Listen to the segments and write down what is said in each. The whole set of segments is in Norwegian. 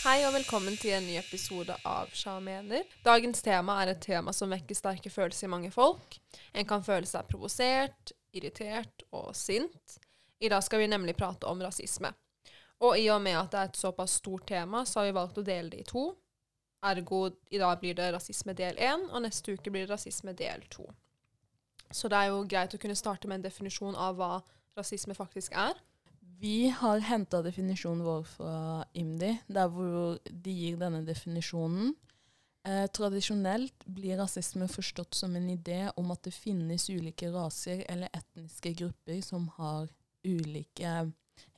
Hei og velkommen til en ny episode av Sja mener. Dagens tema er et tema som vekker sterke følelser i mange folk. En kan føle seg provosert, irritert og sint. I dag skal vi nemlig prate om rasisme. Og i og med at det er et såpass stort tema, så har vi valgt å dele det i to. Ergo i dag blir det rasisme del én, og neste uke blir det rasisme del to. Så det er jo greit å kunne starte med en definisjon av hva rasisme faktisk er. Vi har henta definisjonen vår fra IMDi, der hvor de gir denne definisjonen. Eh, tradisjonelt blir rasisme forstått som en idé om at det finnes ulike raser eller etniske grupper som har ulike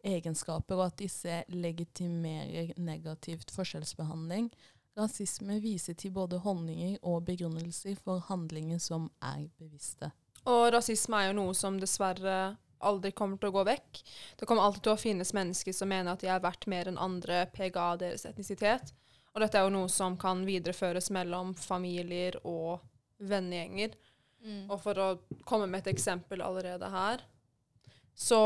egenskaper, og at disse legitimerer negativt forskjellsbehandling. Rasisme viser til både holdninger og begrunnelser for handlinger som er bevisste. Og rasisme er jo noe som dessverre aldri kommer til å gå vekk. Det kommer alltid til å finnes mennesker som mener at de er verdt mer enn andre PGA deres etnisitet. Og dette er jo noe som kan videreføres mellom familier og vennegjenger. Mm. Og for å komme med et eksempel allerede her Så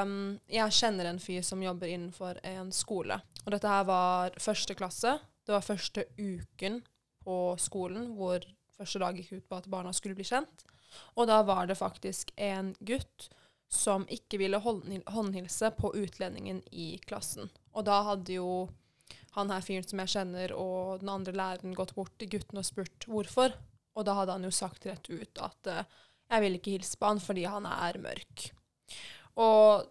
um, jeg kjenner en fyr som jobber innenfor en skole. Og dette her var første klasse. Det var første uken på skolen hvor første dag gikk ut på at barna skulle bli kjent. Og da var det faktisk en gutt som ikke ville håndhilse på utlendingen i klassen. Og da hadde jo han her fyren som jeg kjenner, og den andre læreren gått bort til gutten og spurt hvorfor. Og da hadde han jo sagt rett ut at uh, jeg vil ikke hilse på han fordi han er mørk. Og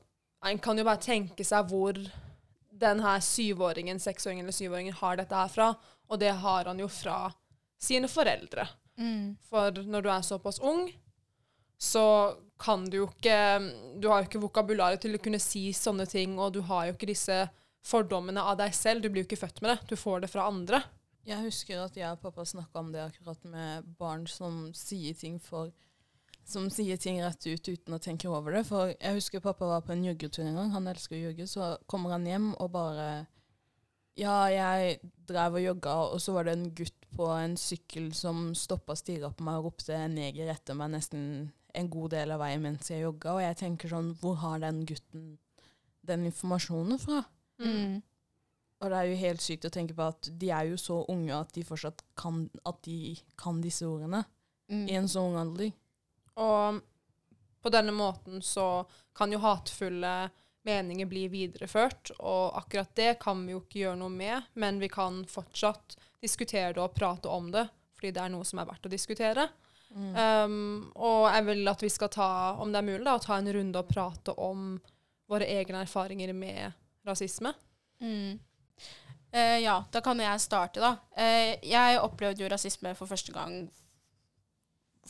en kan jo bare tenke seg hvor den her syvåringen, seksåringen eller syvåringen har dette her fra. Og det har han jo fra sine foreldre. Mm. For når du er såpass ung, så kan du jo ikke Du har jo ikke vokabularet til å kunne si sånne ting, og du har jo ikke disse fordommene av deg selv. Du blir jo ikke født med det. Du får det fra andre. Jeg husker at jeg og pappa snakka om det akkurat med barn som sier ting for som sier ting rett ut uten å tenke over det. For jeg husker pappa var på en joggetur en gang. Han elsker å jogge. Så kommer han hjem og bare Ja, jeg drev og jogga, og så var det en gutt på en sykkel som stoppa, stirra på meg og ropte 'neger' etter meg nesten en god del av veien mens jeg jogga. Og jeg tenker sånn Hvor har den gutten den informasjonen fra? Mm. Og det er jo helt sykt å tenke på at de er jo så unge at de fortsatt kan, de kan disse ordene Mm. i en så ung alder. Og på denne måten så kan jo hatefulle meninger bli videreført, og akkurat det kan vi jo ikke gjøre noe med, men vi kan fortsatt diskutere det og prate om det, fordi det er noe som er verdt å diskutere. Mm. Um, og jeg vil at vi skal ta, om det er mulig, da, ta en runde og prate om våre egne erfaringer med rasisme. Mm. Uh, ja, da kan jeg starte, da. Uh, jeg opplevde jo rasisme for første gang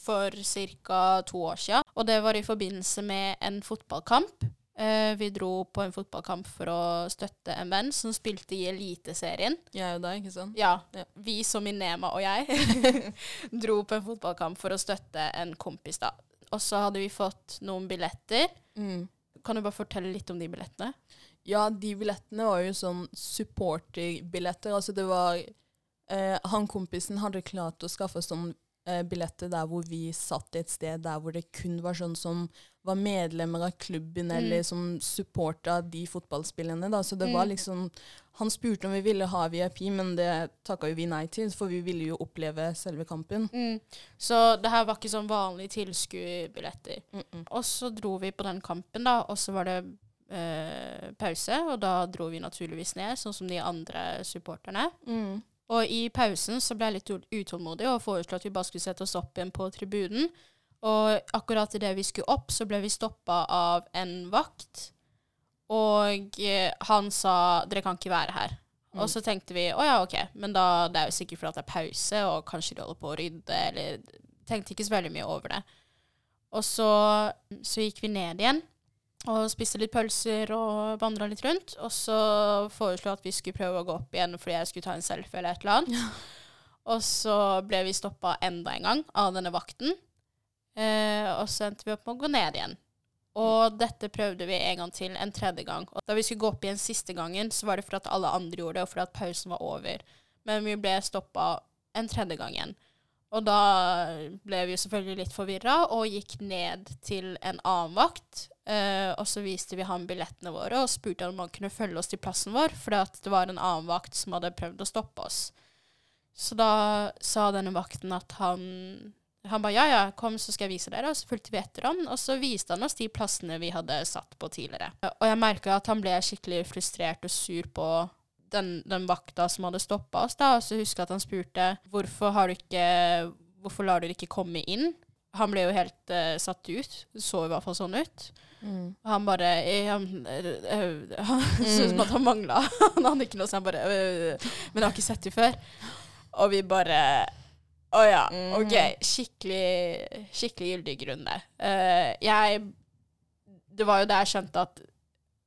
for ca. to år siden. Og det var i forbindelse med en fotballkamp. Eh, vi dro på en fotballkamp for å støtte en venn som spilte i Eliteserien. Jeg og deg, ikke sant? Ja, Ja. vi som i Nema og jeg dro på en fotballkamp for å støtte en kompis, da. Og så hadde vi fått noen billetter. Mm. Kan du bare fortelle litt om de billettene? Ja, de billettene var jo sånn supporterbilletter. Altså det var eh, Han kompisen hadde klart å skaffe sånn eh, billetter der hvor vi satt et sted der hvor det kun var sånn som var medlemmer av klubben, Mm. eller som supporta de fotballspillerne. Da. Så det var Mm. liksom Han spurte om vi ville ha VIP, men det takka jo vi nei til, for vi ville jo oppleve selve kampen. Mm. Så det her var ikke sånn vanlige tilskuerbilletter. Og så dro vi på den kampen, da, og så var det eh, pause, og da dro vi naturligvis ned, sånn som de andre supporterne. Mm. Og i pausen så ble jeg litt utålmodig og foreslo at vi bare skulle sette oss opp igjen på tribunen. Og akkurat idet vi skulle opp, så ble vi stoppa av en vakt. Og eh, han sa 'dere kan ikke være her'. Og så tenkte vi 'å ja, ok', men da, det er jo sikkert fordi det er pause, og kanskje de holder på å rydde, eller Tenkte ikke så veldig mye over det. Og så, så gikk vi ned igjen og spiste litt pølser og vandra litt rundt. Og så foreslo at vi skulle prøve å gå opp igjen fordi jeg skulle ta en selfie eller et eller annet. Og så ble vi stoppa enda en gang av denne vakten. Eh, og så endte vi opp med å gå ned igjen. Og dette prøvde vi en gang til, en tredje gang. Og da vi skulle gå opp igjen siste gangen, så var det fordi at alle andre gjorde det, og fordi at pausen var over. Men vi ble stoppa en tredje gang igjen. Og da ble vi jo selvfølgelig litt forvirra og gikk ned til en annen vakt Eh, og så viste vi ham billettene våre og spurte om han kunne følge oss til plassen vår, fordi at det var en annen vakt som hadde prøvd å stoppe oss. Så da sa denne vakten at han Han ba ja, ja, kom, så skal jeg vise dere. Og så fulgte vi etter han, og så viste han oss de plassene vi hadde satt på tidligere. Og jeg merka at han ble skikkelig frustrert og sur på den, den vakta som hadde stoppa oss, da. Og så husker jeg at han spurte hvorfor har du ikke Hvorfor lar du ikke komme inn? Han ble jo helt uh, satt ut. Det så i hvert fall sånn ut. Mm. Og han bare eh, Han, øh, syntes som at han mangla. Han hadde ikke noe, så han bare øh, Men jeg har ikke sett det før. Og vi bare Å ja, Mhm. OK. Skikkelig, skikkelig gyldig grunn, det. Uh, jeg Det var jo da jeg skjønte at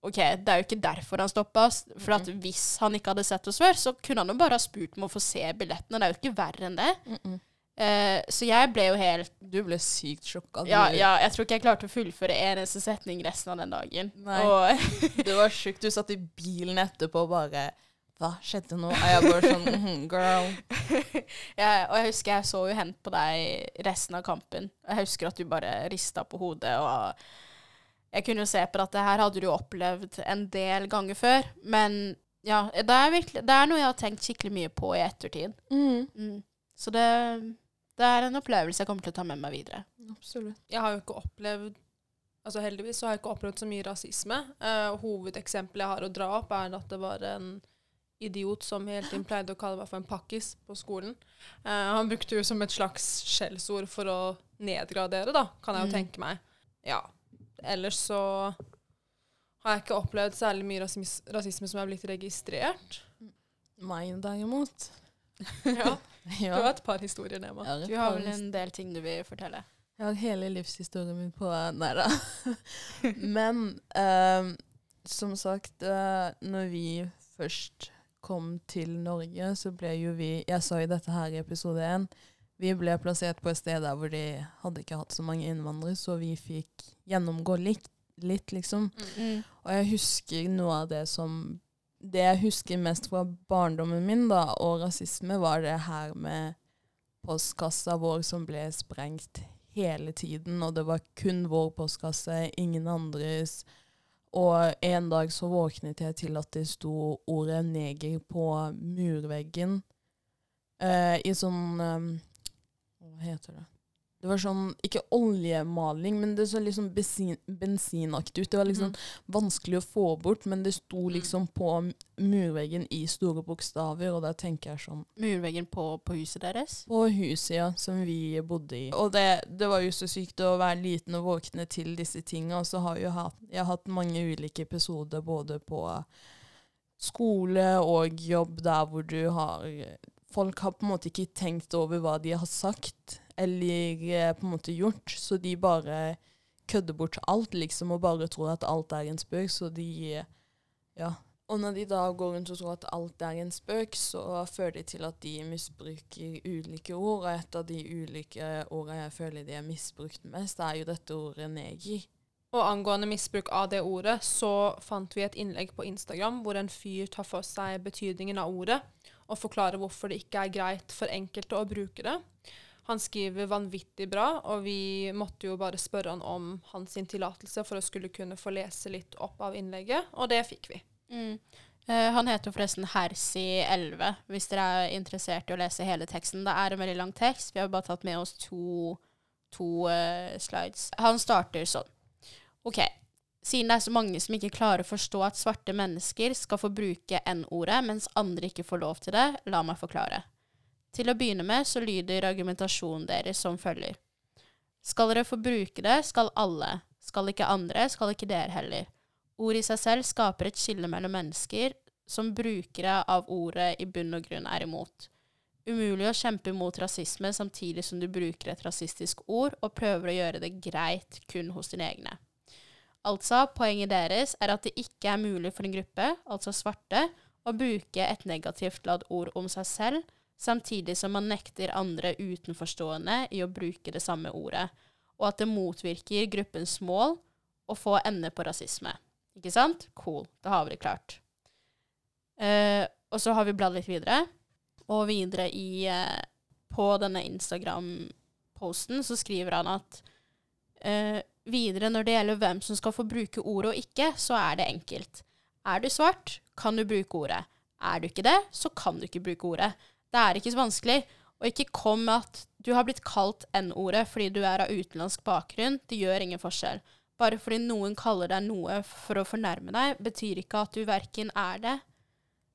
OK, det er jo ikke derfor han stoppa oss. For at hvis han ikke hadde sett oss før, så kunne han jo bare ha spurt om å få se billettene. Det er jo ikke verre enn det. Mm -mm. Uh, så jeg ble jo helt Du ble sykt sjokka. Ja, ja, jeg tror ikke jeg klarte å fullføre en eneste setning resten av den dagen. Nei. Og Det var sjukt. Du satt i bilen etterpå og bare Hva skjedde nå? Og jeg bare sånn mhm, Girl. jeg, og jeg husker jeg så jo hen på deg resten av kampen. Og jeg husker at du bare rista på hodet. Og jeg kunne jo se på at det her hadde du opplevd en del ganger før. Men ja, det er, virkelig, det er noe jeg har tenkt skikkelig mye på i ettertid. Mm. Mm. Så det, det er en opplevelse jeg kommer til å ta med meg videre. Absolutt. Jeg har jo ikke opplevd Altså Heldigvis så har jeg ikke opplevd så mye rasisme. Uh, hovedeksempelet jeg har å dra opp, er at det var en idiot som hele tiden pleide å kalle meg for en pakkis på skolen. Uh, han brukte jo som et slags skjellsord for å nedgradere, da, kan jeg jo Mm. tenke meg. Ja. Ellers så har jeg ikke opplevd særlig mye rasisme, rasisme som er blitt registrert. Meg derimot. ja. Du har et par historier, Nema. Ja, Du har vel en del ting du vil fortelle? Jeg har hele livshistorien min på Nei da. Men ehm, som sagt, eh, når vi først kom til Norge, så ble jo vi Jeg sa jo dette her i episode én. Vi ble plassert på et sted der hvor de hadde ikke hatt så mange innvandrere, så vi fikk gjennomgå litt, litt liksom. Mm. Og jeg husker noe av det som Det jeg husker mest fra barndommen min, da, og rasisme, var det her med postkassa vår som ble sprengt hele tiden, og det var kun vår postkasse, ingen andres. Og en dag så våknet jeg til at det sto ordet 'neger' på murveggen eh, i sånn eh, Hva heter det? Det var sånn, ikke oljemaling, men det så liksom bensin, bensinaktig ut. Det var liksom vanskelig å få bort, men det sto liksom på murveggen i store bokstaver, og da tenker jeg sånn Murveggen på, på huset deres? På huset, ja, som vi bodde i. Og det, det var jo så sykt å være liten og våkne til disse tinga, og så har jeg, hatt, jeg har hatt mange ulike episoder både på skole og jobb der hvor du har Folk har på en måte ikke tenkt over hva de har sagt eller eh, på en måte gjort, så de bare kødder bort alt, liksom, og bare tror at alt er en spøk, så de Ja. Og når de da går rundt og tror at alt er en spøk, så fører de til at de misbruker ulike ord, og et av de ulike ordene jeg føler de er misbrukt mest, er jo dette ordet neger. Og angående misbruk av det ordet, så fant vi et innlegg på Instagram hvor en fyr tar for seg betydningen av ordet, og forklarer hvorfor det ikke er greit for enkelte å bruke det. Han skriver vanvittig bra, og vi måtte jo bare spørre han om hans tillatelse for å skulle kunne få lese litt opp av innlegget, og det fikk vi. Mm. Uh, han heter jo forresten Hersi11, hvis dere er interessert i å lese hele teksten. Det er en veldig lang tekst. Vi har bare tatt med oss to, to uh, slides. Han starter sånn. OK. Siden det er så mange som ikke klarer å forstå at svarte mennesker skal få bruke N-ordet, mens andre ikke får lov til det, la meg forklare. Til å begynne med så lyder argumentasjonen deres som følger. Skal dere få bruke det, skal alle. Skal ikke andre, skal ikke dere heller. Ord i seg selv skaper et skille mellom mennesker som brukere av ordet i bunn og grunn er imot. Umulig å kjempe mot rasisme samtidig som du bruker et rasistisk ord og prøver å gjøre det greit kun hos dine egne. Altså, poenget deres er at det ikke er mulig for en gruppe, altså svarte, å bruke et negativt ladd ord om seg selv, samtidig som man nekter andre utenforstående i å bruke det samme ordet, og at det motvirker gruppens mål å få ende på rasisme. Ikke sant? Cool. Da har vi det klart. Uh, og så har vi bladd litt videre, og videre i uh, På denne Instagram-posten så skriver han at uh, videre når det gjelder hvem som skal få bruke ordet og ikke, så er det enkelt. Er du svart, kan du bruke ordet. Er du ikke det, så kan du ikke bruke ordet. Det er ikke så vanskelig. Og ikke kom med at du har blitt kalt N-ordet fordi du er av utenlandsk bakgrunn. Det gjør ingen forskjell. Bare fordi noen kaller deg noe for å fornærme deg, betyr ikke at du verken er det,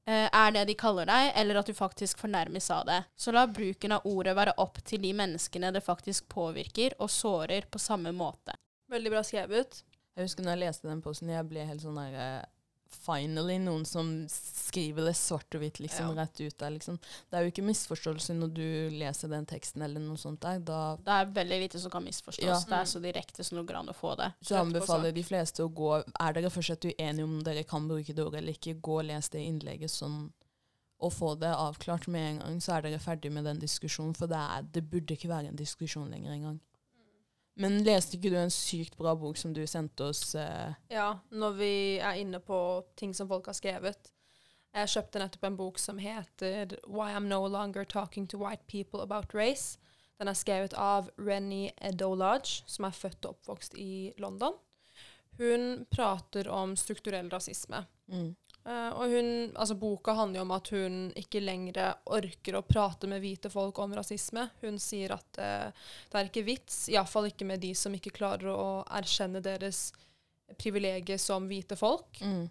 eh, er det de kaller deg, eller at du faktisk fornærmes av det. Så la bruken av ordet være opp til de menneskene det faktisk påvirker og sårer på samme måte. Veldig bra skrevet. Jeg husker når jeg leste den posten, jeg ble helt sånn der eh, Finally noen som skriver det svart og hvitt liksom Ja. rett ut der, liksom. Det er jo ikke misforståelse når du leser den teksten eller noe sånt der. Da Det er veldig lite som kan misforstås. Ja. Det er så direkte som det går an å få det. så Rett anbefaler de fleste å gå Er dere fortsatt uenige om dere kan bruke det ordet eller ikke, gå og les det innlegget sånn og få det avklart med en gang, så er dere ferdig med den diskusjonen. For det, er, det burde ikke være en diskusjon lenger engang. Men leste ikke du en sykt bra bok som du sendte oss? Eh, Ja, når vi er inne på ting som folk har skrevet. Jeg kjøpte nettopp en bok som heter Why I'm No Longer Talking to White People About Race. Den er skrevet av Renny Edolage, som er født og oppvokst i London. Hun prater om strukturell rasisme. mm. Eh, og hun, altså Boka handler jo om at hun ikke lenger orker å prate med hvite folk om rasisme. Hun sier at uh, det er ikke vits, iallfall ikke med de som ikke klarer å erkjenne deres privilegier som hvite folk. Mm.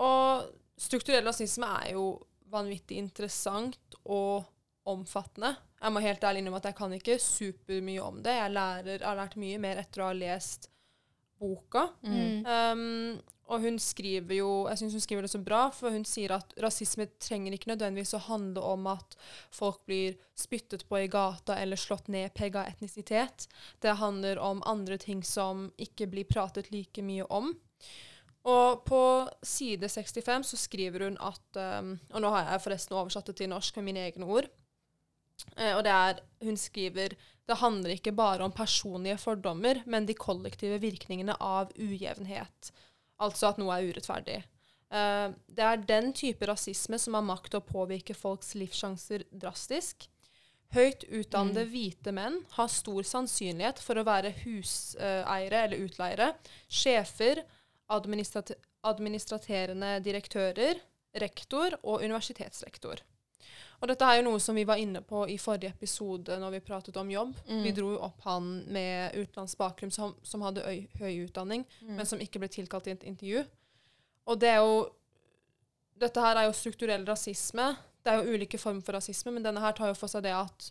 Og strukturell rasisme er jo vanvittig interessant og omfattende. Jeg må helt ærlig innrømme at jeg kan ikke supermye om det. Jeg, lærer, har lært mye mer etter å ha lest boka. Mm. Um, og hun skriver jo Jeg syns hun skriver det så bra, for hun sier at rasisme trenger ikke nødvendigvis å handle om at folk blir spyttet på i gata eller slått ned pga. etnisitet. Det handler om andre ting som ikke blir pratet like mye om. Og på side 65 så skriver hun at um, Og nå har jeg forresten oversatt det til norsk med mine egne ord. Eh, og det er Hun skriver det handler ikke bare om personlige fordommer, men de kollektive virkningene av ujevnhet. Altså at noe er urettferdig. Uh, det er den type rasisme som har makt til å påvirke folks livssjanser drastisk. Høyt utdannede hvite menn har stor sannsynlighet for å være huseiere eller utleiere, sjefer, administrat administraterende direktører, rektor og universitetslektor. Og dette er jo noe som vi var inne på i forrige episode når vi pratet om jobb. Mm. Vi dro opp han med utenlandsk bakgrunn som, som hadde øy, høy utdanning, Mm. men som ikke ble tilkalt til et intervju. Og det er jo Dette her er jo strukturell rasisme. Det er jo ulike former for rasisme, men denne her tar jo for seg det at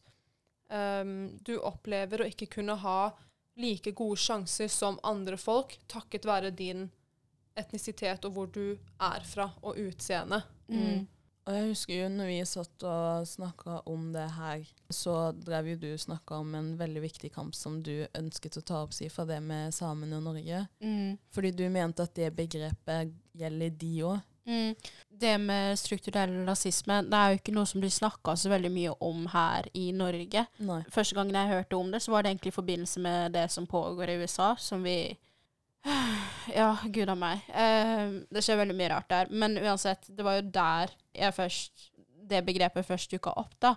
um, du opplever å ikke kunne ha like gode sjanser som andre folk takket være din etnisitet og hvor du er fra, og utseende. Mm. Og jeg husker jo når vi satt og snakka om det her, så drev jo du snakka om en veldig viktig kamp som du ønsket å ta opp, Sifa, det med samene og Norge. Mm. Fordi du mente at det begrepet gjelder de òg. Mm. Det med strukturell rasisme det er jo ikke noe som blir snakka så veldig mye om her i Norge. Nei. Første gangen jeg hørte om det, så var det egentlig i forbindelse med det som pågår i USA, som vi Ja, gud a meg. Eh, det skjer veldig mye rart der. Men uansett, det var jo der jeg først det begrepet først dukka opp, da.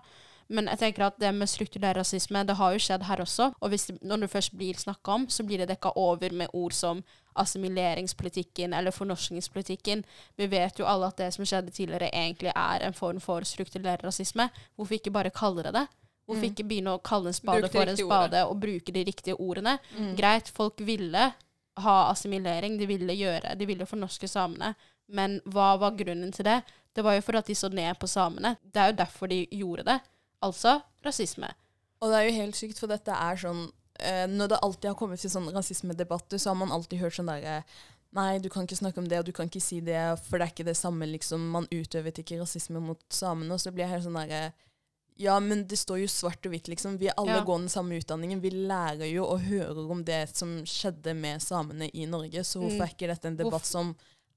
Men jeg tenker at det med strukturell rasisme, det har jo skjedd her også. Og det, når det først blir snakka om, så blir det dekka over med ord som assimileringspolitikken eller fornorskingspolitikken. Vi vet jo alle at det som skjedde tidligere, egentlig er en form for strukturell rasisme. Hvorfor ikke bare kalle det det? Hvorfor Mm. ikke begynne å kalle en spade for en spade spade og bruke de riktige ordene? Mm. Greit, folk ville ha assimilering, de ville gjøre, de ville fornorske samene. Men hva var grunnen til det? Det var jo for at de så ned på samene. Det er jo derfor de gjorde det. Altså rasisme. Og det er jo helt sykt, for dette er sånn eh, Når det alltid har kommet til sånne rasismedebatter, så har man alltid hørt sånn derre Nei, du kan ikke snakke om det, og du kan ikke si det, for det er ikke det samme, liksom. Man utøvet ikke rasisme mot samene. Og så blir jeg helt sånn derre Ja, men det står jo svart og hvitt, liksom. Vi alle Ja. går den samme utdanningen. Vi lærer jo og hører om det som skjedde med samene i Norge, så hvorfor Mm. er ikke dette en debatt Uff. som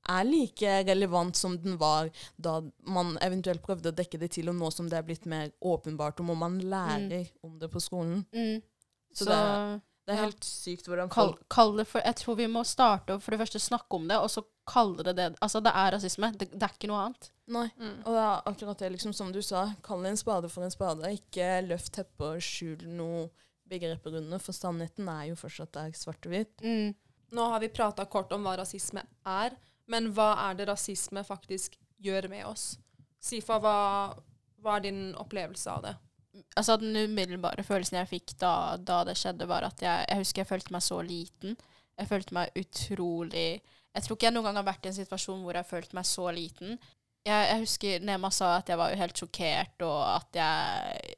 er like relevant som den var da man eventuelt prøvde å dekke det til, og nå som det er blitt mer åpenbart, og må man lærer om det på skolen. Mm. Så Så, det- Det er Ja. helt sykt hvordan kall, folk kall det for Jeg tror vi må starte å for det første snakke om det, og så kalle det det. Altså, det er rasisme. Det, det er ikke noe annet. Nei. Mm. Og det er akkurat det, liksom, som du sa. Kall en spade for en spade. Ikke løft teppet og skjul noe begrepet under, for sannheten er jo fortsatt der svart og hvitt. Mm. Nå har vi prata kort om hva rasisme er, men hva er det rasisme faktisk gjør med oss? Sifa, hva, hva er din opplevelse av det? Altså Den umiddelbare følelsen jeg fikk da, da det skjedde, var at jeg, jeg husker jeg følte meg så liten. Jeg følte meg utrolig Jeg tror ikke jeg noen gang har vært i en situasjon hvor jeg følte meg så liten. Jeg, jeg husker Nema sa at jeg var jo helt sjokkert, og at jeg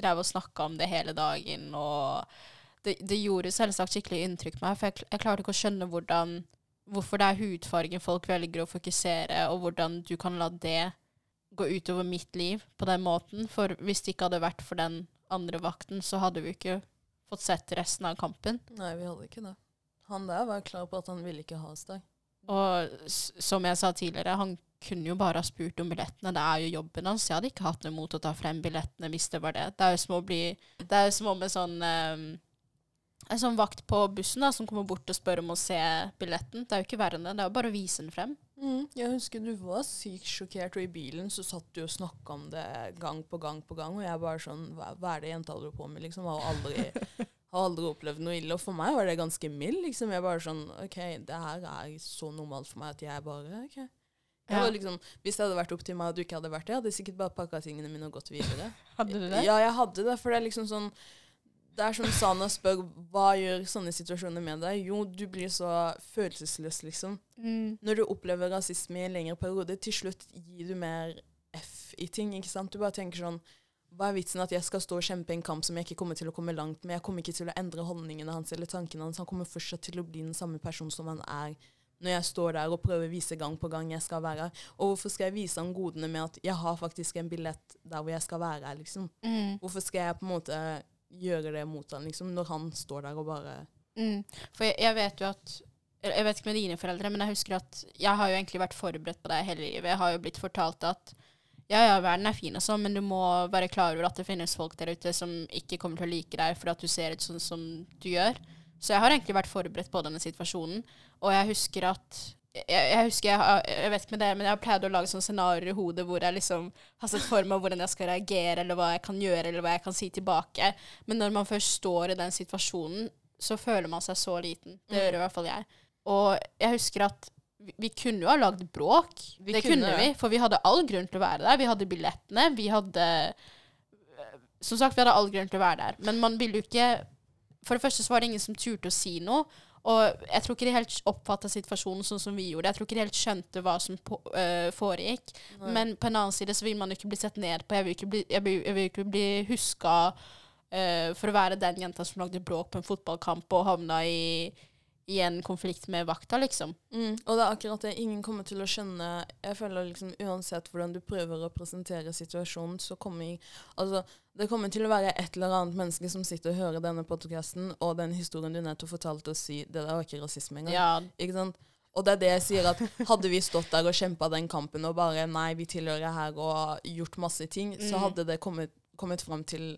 drev og snakka om det hele dagen. Og det, det gjorde selvsagt skikkelig inntrykk på meg, for jeg, jeg klarte ikke å skjønne hvordan, hvorfor det er hudfargen folk velger å fokusere, og hvordan du kan la det gå utover mitt liv på den måten. For hvis det ikke hadde vært for den andre vakten, så hadde vi ikke fått sett resten av kampen. Nei, vi hadde ikke det. Han der var klar på at han ville ikke ha oss der. Og som jeg sa tidligere, han kunne jo bare ha spurt om billettene. Det er jo jobben hans. Jeg hadde ikke hatt noe imot å ta frem billettene hvis det var det. Det er jo som å bli Det er jo som om en sånn ehm, En sånn vakt på bussen da, som kommer bort og spør om å se billetten. Det er jo ikke verre enn det. Det er jo bare å vise den frem. Mm, jeg husker du var sykt sjokkert, og i bilen så satt du og snakka om det gang på gang på gang, og jeg bare sånn Hva, hva er det jenta holder på med, liksom? Har aldri, har aldri opplevd noe ille. Og for meg var det ganske mild, liksom. Jeg bare sånn OK, det her er så normalt for meg at jeg bare OK. Jeg Ja. var liksom, hvis det hadde vært opp til meg og du ikke hadde vært det, hadde jeg sikkert bare pakka tingene mine og gått videre. Hadde du det? Ja, jeg hadde det. For det er liksom sånn Det er som Sana spør, hva gjør sånne situasjoner med deg? Jo, du blir så følelsesløs, liksom. Mm. Når du opplever rasisme i en lengre periode, til slutt gir du mer F i ting, ikke sant? Du bare tenker sånn Hva er vitsen at jeg skal stå og kjempe en kamp som jeg ikke kommer til å komme langt med? Jeg kommer ikke til å endre holdningene hans eller tankene hans. Han kommer fortsatt til å bli den samme personen som han er når jeg står der og prøver å vise gang på gang jeg skal være her. Og hvorfor skal jeg vise han godene med at jeg har faktisk en billett der hvor jeg skal være her, liksom? Mm. Hvorfor skal jeg på en måte gjøre det mot han, liksom, når han står der og bare Mm. For jeg, jeg vet jo at Jeg vet ikke med dine foreldre, men jeg husker at jeg har jo egentlig vært forberedt på det hele livet. Jeg har jo blitt fortalt at ja, ja, verden er fin og sånn, men du må være klar over at det finnes folk der ute som ikke kommer til å like deg fordi at du ser ut sånn som du gjør. Så jeg har egentlig vært forberedt på denne situasjonen. Og jeg husker at jeg, jeg husker, jeg, har- jeg vet ikke med det, men jeg har pleid å lage sånne scenarioer i hodet hvor jeg liksom har sett for meg hvordan jeg skal reagere, eller hva jeg kan gjøre, eller hva jeg kan si tilbake. Men når man først står i den situasjonen, så føler man seg så liten. Det gjør i hvert fall jeg. Og jeg husker at vi, vi kunne jo ha lagd bråk. Vi det kunne kunne vi, for vi hadde all grunn til å være der. Vi hadde billettene, vi hadde Som sagt, vi hadde all grunn til å være der. Men man ville jo ikke For det første så var det ingen som turte å si noe. Og jeg tror ikke de helt oppfatta situasjonen sånn som vi gjorde. Jeg tror ikke de helt skjønte hva som på, øh, foregikk. Nei. Men på en annen side så vil man jo ikke bli sett ned på. Jeg vil ikke bli, jeg vil, jeg vil ikke bli huska øh, for å være den jenta som lagde bråk på en fotballkamp og havna i, i en konflikt med vakta, liksom. Mm, og det er akkurat det. Ingen kommer til å skjønne Jeg føler liksom Uansett hvordan du prøver å presentere situasjonen, så kommer Altså, det kommer til å være et eller annet menneske som sitter og hører denne podkasten, og den historien du nettopp fortalte, og si det der var ikke rasisme engang. Ja, Ikke sant? Og det er det jeg sier, at hadde vi stått der og kjempa den kampen og bare Nei, vi tilhører her og gjort masse ting, så Mm. hadde det kommet, kommet fram til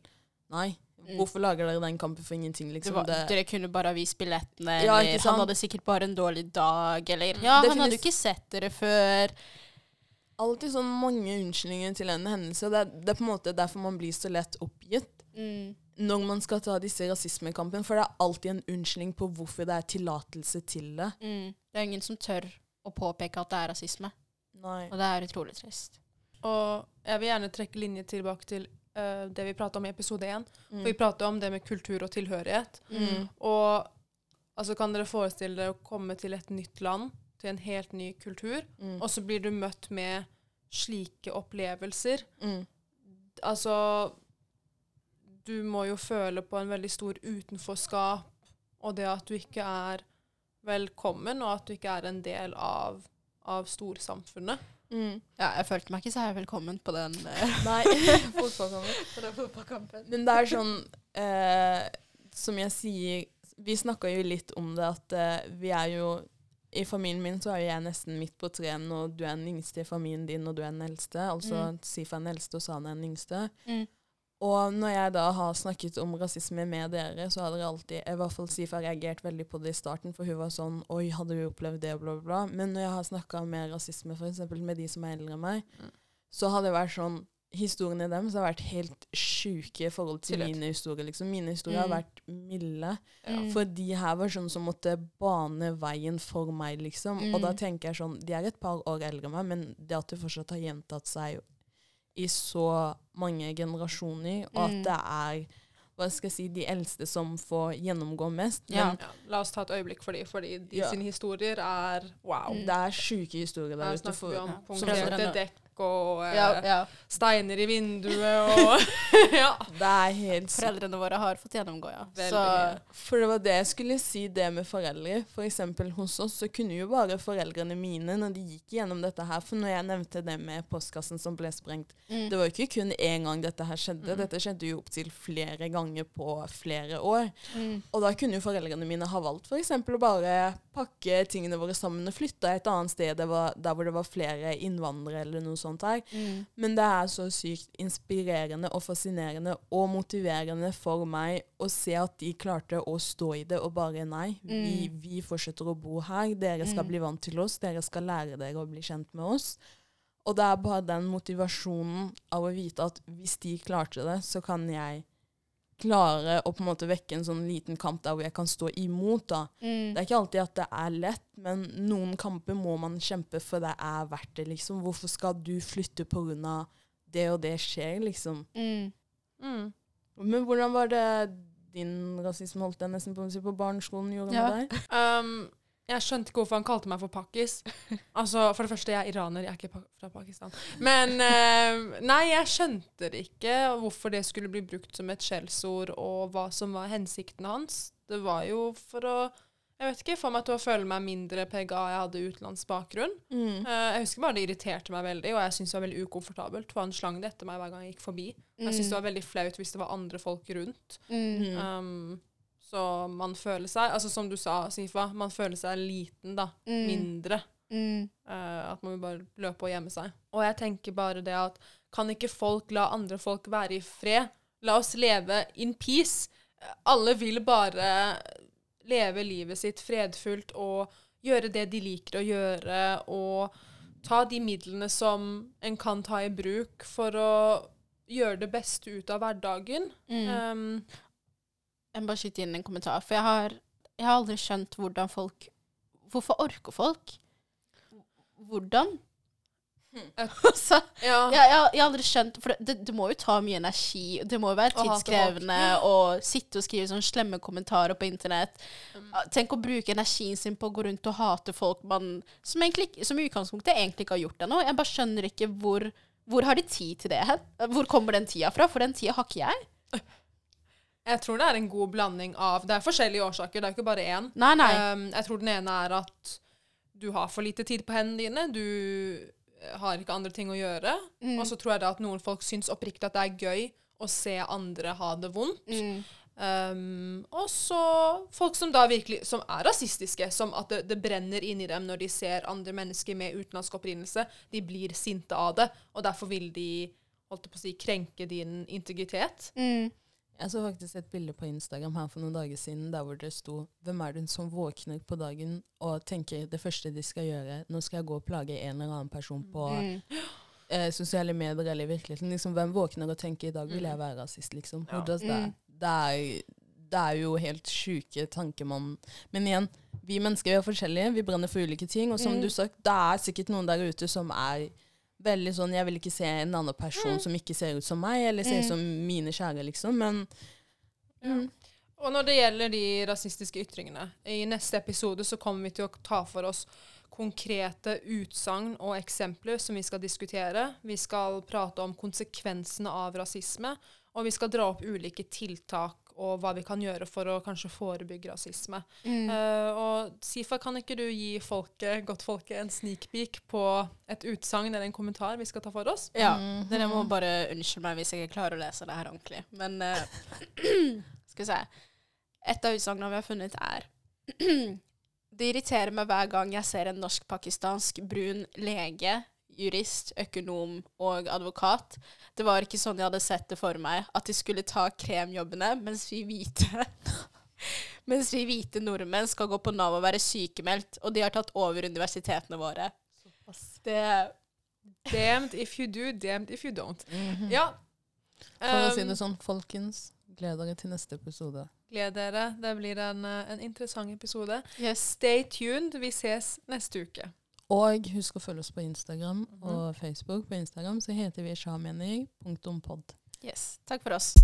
Nei, Mm. hvorfor lager dere den kampen for ingenting, det liksom? var, det, dere kunne bare ha vist billettene, Ja, eller han hadde sikkert bare en dårlig dag, eller Ja, Det han hadde jo ikke sett dere før. alltid sånn mange unnskyldninger til en hendelse. Det er, det er på en måte derfor man blir så lett oppgitt Mm. når man skal ta disse rasismekampene. For det er alltid en unnskyldning på hvorfor det er tillatelse til det. Mm. Det er ingen som tør å påpeke at det er rasisme, Nei. og det er utrolig trist. Og jeg vil gjerne trekke linje tilbake til eh, det vi prata om i episode én. Mm. Vi prata om det med kultur og tilhørighet. Mm. Og altså, kan dere forestille dere å komme til et nytt land, til en helt ny kultur, Mm. og så blir du møtt med slike opplevelser? Mm. Altså Du må jo føle på en veldig stor utenforskap, og det at du ikke er velkommen, og at du ikke er en del av, av storsamfunnet. Mm. Ja, jeg følte meg ikke så her velkommen på den, eh, Nei, fotballkampen. på den fotballkampen. Men det er sånn eh, Som jeg sier Vi snakka jo litt om det at eh, vi er jo I familien min så er jo jeg nesten midt på treet, og du er den yngste i familien din, og du er den eldste. Altså Mm. Sifa er den eldste, og Sana er den yngste. Mm. Og når jeg da har snakket om rasisme med dere, så har dere alltid, i hvert fall Sifa, reagert veldig på det i starten, for hun var sånn Oi, hadde du opplevd det, bla, bla, bla. Men når jeg har snakka med rasisme f.eks. med de som er eldre enn meg, Mm. så har det vært sånn historiene deres har vært helt sjuke i forhold til mine historier. Liksom. Mine historier har Mm. vært milde. Ja. For de her var sånn som måtte bane veien for meg, liksom. Og da Mm. tenker jeg sånn De er et par år eldre enn meg, men det at det fortsatt har gjentatt seg i så mange generasjoner, og Mm. at det er hva skal jeg si, de eldste som får gjennomgå mest. Ja. Men Ja, la oss ta et øyeblikk for dem, fordi de Ja. sine historier er wow. Mm. det er sjuke historier der Her ute. snakker For, vi om Dekk og eh, Ja, ja. steiner i vinduet og Ja. det er helt sykt. Foreldrene våre har fått gjennomgå, ja. Så. For det var det jeg skulle si, det med foreldre. For eksempel hos oss så kunne jo bare foreldrene mine, når de gikk gjennom dette her For når jeg nevnte det med postkassen som ble sprengt, mm. det var jo ikke kun én gang dette her skjedde. Mm. Dette skjedde jo opptil flere ganger på flere år. Mm. Og da kunne jo foreldrene mine ha valgt f.eks. å bare pakke tingene våre sammen og flytte et annet sted der, var, der hvor det var flere innvandrere eller noe sånt her. Mm. Men det er så sykt inspirerende og fascinerende og motiverende for meg å se at de klarte å stå i det og bare nei, vi, Mm. vi fortsetter å bo her. Dere skal Mm. bli vant til oss. Dere skal lære dere å bli kjent med oss. Og det er bare den motivasjonen av å vite at hvis de klarte det, så kan jeg klare å på en måte vekke en sånn liten kamp der hvor jeg kan stå imot. da. Mm. Det er ikke alltid at det er lett, men noen kamper må man kjempe for det er verdt det, liksom. Hvorfor skal du flytte av det og det skjer, liksom? Mm. Mm. Men hvordan var det din rasisme, holdt jeg nesten på å si, på barneskolen gjorde Ja. med deg? Um, jeg skjønte ikke hvorfor han kalte meg for pakkis. Altså, For det første, jeg er iraner, jeg er ikke fra Pakistan. Men eh, Nei, jeg skjønte ikke hvorfor det skulle bli brukt som et skjellsord, og hva som var hensikten hans. Det var jo for å jeg vet ikke, få meg til å føle meg mindre PGA. Jeg hadde utenlandsk bakgrunn. Mm. Uh, jeg husker bare det irriterte meg veldig, og jeg syntes det var veldig ukomfortabelt. For han slang det etter meg hver gang jeg gikk forbi. Jeg syntes det var veldig flaut hvis det var andre folk rundt. Mm. Um, så man føler seg, altså som du sa, Sifa, man føler seg liten, da. Mm. Mindre. Mm. Uh, at man vil bare løpe og gjemme seg. Og jeg tenker bare det at kan ikke folk la andre folk være i fred? La oss leve in peace. Alle vil bare leve livet sitt fredfullt og gjøre det de liker å gjøre, og ta de midlene som en kan ta i bruk for å gjøre det beste ut av hverdagen. Mm. Um, Jeg må bare skyte inn en kommentar, for jeg har, jeg har aldri skjønt hvordan folk Hvorfor orker folk? Hvordan? så, ja. jeg, jeg, jeg har aldri skjønt For det, det må jo ta mye energi. Det må jo være tidskrevende å sitte og skrive sånne slemme kommentarer på internett. Mm. Tenk å bruke energien sin på å gå rundt og hate folk man, som, egentlig, som i utgangspunktet egentlig ikke har gjort ennå. Jeg bare skjønner ikke hvor Hvor har de tid til det hen? Hvor kommer den tida fra? For den tida har ikke jeg. Jeg tror det er en god blanding av Det er forskjellige årsaker, det er ikke bare én. Nei, nei. Um, jeg tror den ene er at du har for lite tid på hendene dine. Du eh, har ikke andre ting å gjøre. Mm. Og så tror jeg da at noen folk syns oppriktig at det er gøy å se andre ha det vondt. Mm. Um, og så folk som da virkelig Som er rasistiske. Som at det, det brenner inni dem når de ser andre mennesker med utenlandsk opprinnelse. De blir sinte av det, og derfor vil de holdt på å si, krenke din integritet. Mm. Jeg så faktisk et bilde på Instagram her for noen dager siden der hvor det sto Hvem er det som våkner på dagen og tenker det første de skal gjøre Nå skal jeg gå og plage en eller annen person på Mm. eh, sosiale medier eller i virkeligheten. Liksom, hvem våkner og tenker i dag vil jeg være rasist, liksom? Ja. Mm. Det, er, det er jo helt sjuke tanker man Men igjen, vi mennesker er forskjellige. Vi brenner for ulike ting. Og som Mm. du sa, det er sikkert noen der ute som er veldig sånn Jeg vil ikke se en annen person som ikke ser ut som meg, eller ser ut Mm. som mine kjære, liksom. Men mm. Og når det gjelder de rasistiske ytringene, i neste episode så kommer vi til å ta for oss konkrete utsagn og eksempler som vi skal diskutere. Vi skal prate om konsekvensene av rasisme, og vi skal dra opp ulike tiltak og hva vi kan gjøre for å kanskje forebygge rasisme. Mm. Uh, og Sifa, kan ikke du gi folket, godt folket en sneak peek på et utsagn eller en kommentar vi skal ta for oss? Ja. Mhm. Dere må bare unnskylde meg hvis jeg ikke klarer å lese det her ordentlig. Men uh, skal vi se. Et av utsagnene vi har funnet, er Det irriterer meg hver gang jeg ser en norsk-pakistansk brun lege, jurist, økonom og advokat. Det var ikke sånn jeg hadde sett det for meg, at de skulle ta kremjobbene, mens vi hvite Mens vi hvite nordmenn skal gå på Nav og være sykemeldt, og de har tatt over universitetene våre. Såpass. Det Damned if you do, damned if you don't. Mm -hmm. Ja. For å um, si det sånn, folkens, gled dere til neste episode. Gled dere. Det blir en, eh, en interessant episode. Yes. Stay tuned. Vi ses neste uke. Og husk å følge oss på Instagram mhm. og Facebook. På Instagram så heter vi sjamenig.pod. Yes. Takk for oss.